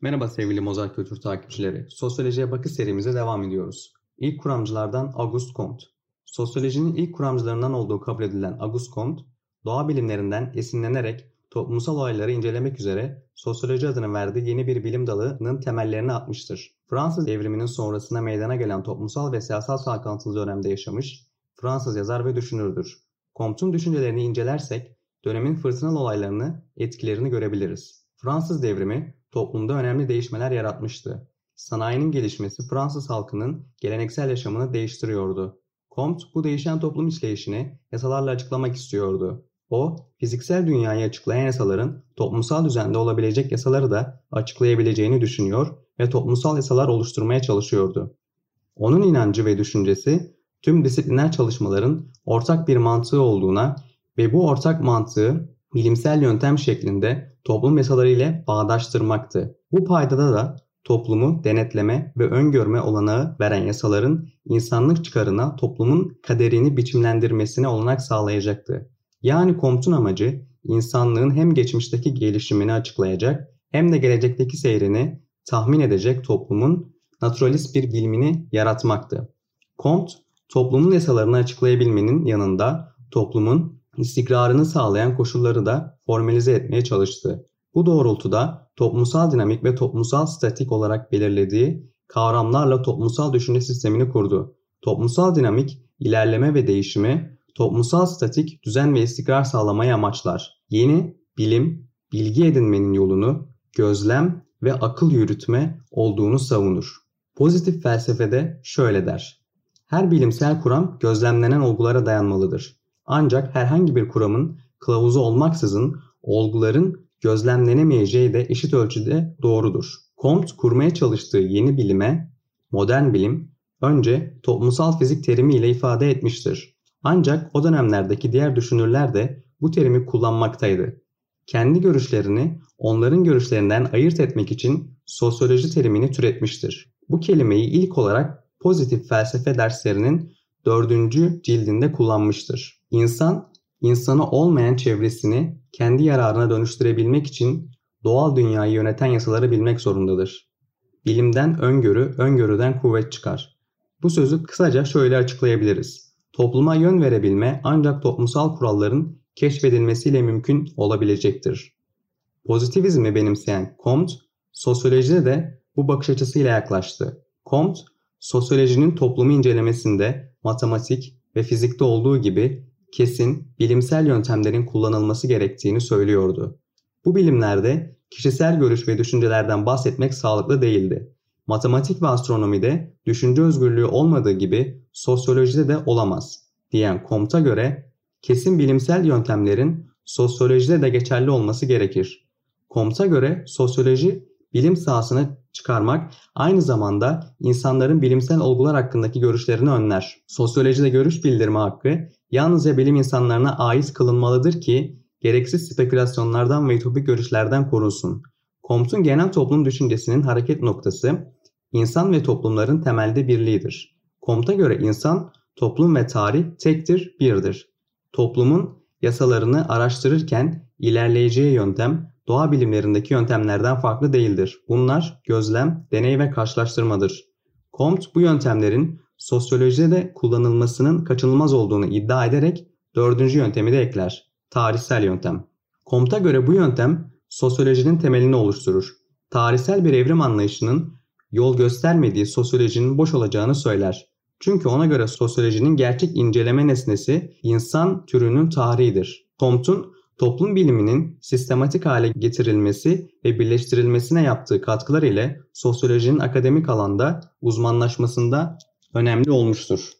Merhaba sevgili Mozart Kültür takipçileri. Sosyolojiye bakış serimize devam ediyoruz. İlk kuramcılardan Auguste Comte. Sosyolojinin ilk kuramcılarından olduğu kabul edilen Auguste Comte, doğa bilimlerinden esinlenerek toplumsal olayları incelemek üzere sosyoloji adını verdiği yeni bir bilim dalının temellerini atmıştır. Fransız devriminin sonrasında meydana gelen toplumsal ve siyasal çalkantılı dönemde yaşamış Fransız yazar ve düşünürdür. Comte'un düşüncelerini incelersek dönemin fırtınalı olaylarını, etkilerini görebiliriz. Fransız devrimi toplumda önemli değişmeler yaratmıştı. Sanayinin gelişmesi Fransız halkının geleneksel yaşamını değiştiriyordu. Comte bu değişen toplum işleyişini yasalarla açıklamak istiyordu. O, fiziksel dünyayı açıklayan yasaların toplumsal düzende olabilecek yasaları da açıklayabileceğini düşünüyor ve toplumsal yasalar oluşturmaya çalışıyordu. Onun inancı ve düşüncesi tüm disipliner çalışmaların ortak bir mantığı olduğuna ve bu ortak mantığı bilimsel yöntem şeklinde toplum yasaları ile bağdaştırmaktı. Bu paydada da toplumu denetleme ve öngörme olanağı veren yasaların insanlık çıkarına toplumun kaderini biçimlendirmesine olanak sağlayacaktı. Yani Comte'un amacı insanlığın hem geçmişteki gelişimini açıklayacak hem de gelecekteki seyrini tahmin edecek toplumun naturalist bir bilimini yaratmaktı. Comte, toplumun yasalarını açıklayabilmenin yanında toplumun istikrarını sağlayan koşulları da formalize etmeye çalıştı. Bu doğrultuda toplumsal dinamik ve toplumsal statik olarak belirlediği kavramlarla toplumsal düşünce sistemini kurdu. Toplumsal dinamik, ilerleme ve değişimi, toplumsal statik, düzen ve istikrar sağlamayı amaçlar. Yeni, bilim, bilgi edinmenin yolunu, gözlem ve akıl yürütme olduğunu savunur. Pozitif felsefede şöyle der. Her bilimsel kuram gözlemlenen olgulara dayanmalıdır. Ancak herhangi bir kuramın kılavuzu olmaksızın olguların gözlemlenemeyeceği de eşit ölçüde doğrudur. Comte kurmaya çalıştığı yeni bilime, modern bilim, önce toplumsal fizik terimiyle ifade etmiştir. Ancak o dönemlerdeki diğer düşünürler de bu terimi kullanmaktaydı. Kendi görüşlerini onların görüşlerinden ayırt etmek için sosyoloji terimini türetmiştir. Bu kelimeyi ilk olarak pozitif felsefe derslerinin dördüncü cildinde kullanmıştır. İnsan, insanı olmayan çevresini kendi yararına dönüştürebilmek için doğal dünyayı yöneten yasaları bilmek zorundadır. Bilimden öngörü, öngörüden kuvvet çıkar. Bu sözü kısaca şöyle açıklayabiliriz. Topluma yön verebilme ancak toplumsal kuralların keşfedilmesiyle mümkün olabilecektir. Pozitivizmi benimseyen Comte, sosyolojide de bu bakış açısıyla yaklaştı. Comte, sosyolojinin toplumu incelemesinde matematik ve fizikte olduğu gibi kesin bilimsel yöntemlerin kullanılması gerektiğini söylüyordu. Bu bilimlerde kişisel görüş ve düşüncelerden bahsetmek sağlıklı değildi. Matematik ve astronomide düşünce özgürlüğü olmadığı gibi sosyolojide de olamaz diyen Comte'a göre kesin bilimsel yöntemlerin sosyolojide de geçerli olması gerekir. Comte'a göre sosyoloji bilim sahasına çıkarmak aynı zamanda insanların bilimsel olgular hakkındaki görüşlerini önler. Sosyolojide görüş bildirme hakkı yalnızca bilim insanlarına ait kılınmalıdır ki gereksiz spekülasyonlardan ve ütopik görüşlerden korunsun. Comte'un genel toplum düşüncesinin hareket noktası insan ve toplumların temelde birliğidir. Comte'a göre insan, toplum ve tarih tektir, birdir. Toplumun yasalarını araştırırken ilerleyeceği yöntem doğa bilimlerindeki yöntemlerden farklı değildir. Bunlar gözlem, deney ve karşılaştırmadır. Comte bu yöntemlerin sosyolojide de kullanılmasının kaçınılmaz olduğunu iddia ederek dördüncü yöntemi de ekler. Tarihsel yöntem. Comte'a göre bu yöntem sosyolojinin temelini oluşturur. Tarihsel bir evrim anlayışının yol göstermediği sosyolojinin boş olacağını söyler. Çünkü ona göre sosyolojinin gerçek inceleme nesnesi insan türünün tarihidir. Comte'un toplum biliminin sistematik hale getirilmesi ve birleştirilmesine yaptığı katkılar ile sosyolojinin akademik alanda uzmanlaşmasında önemli olmuştur.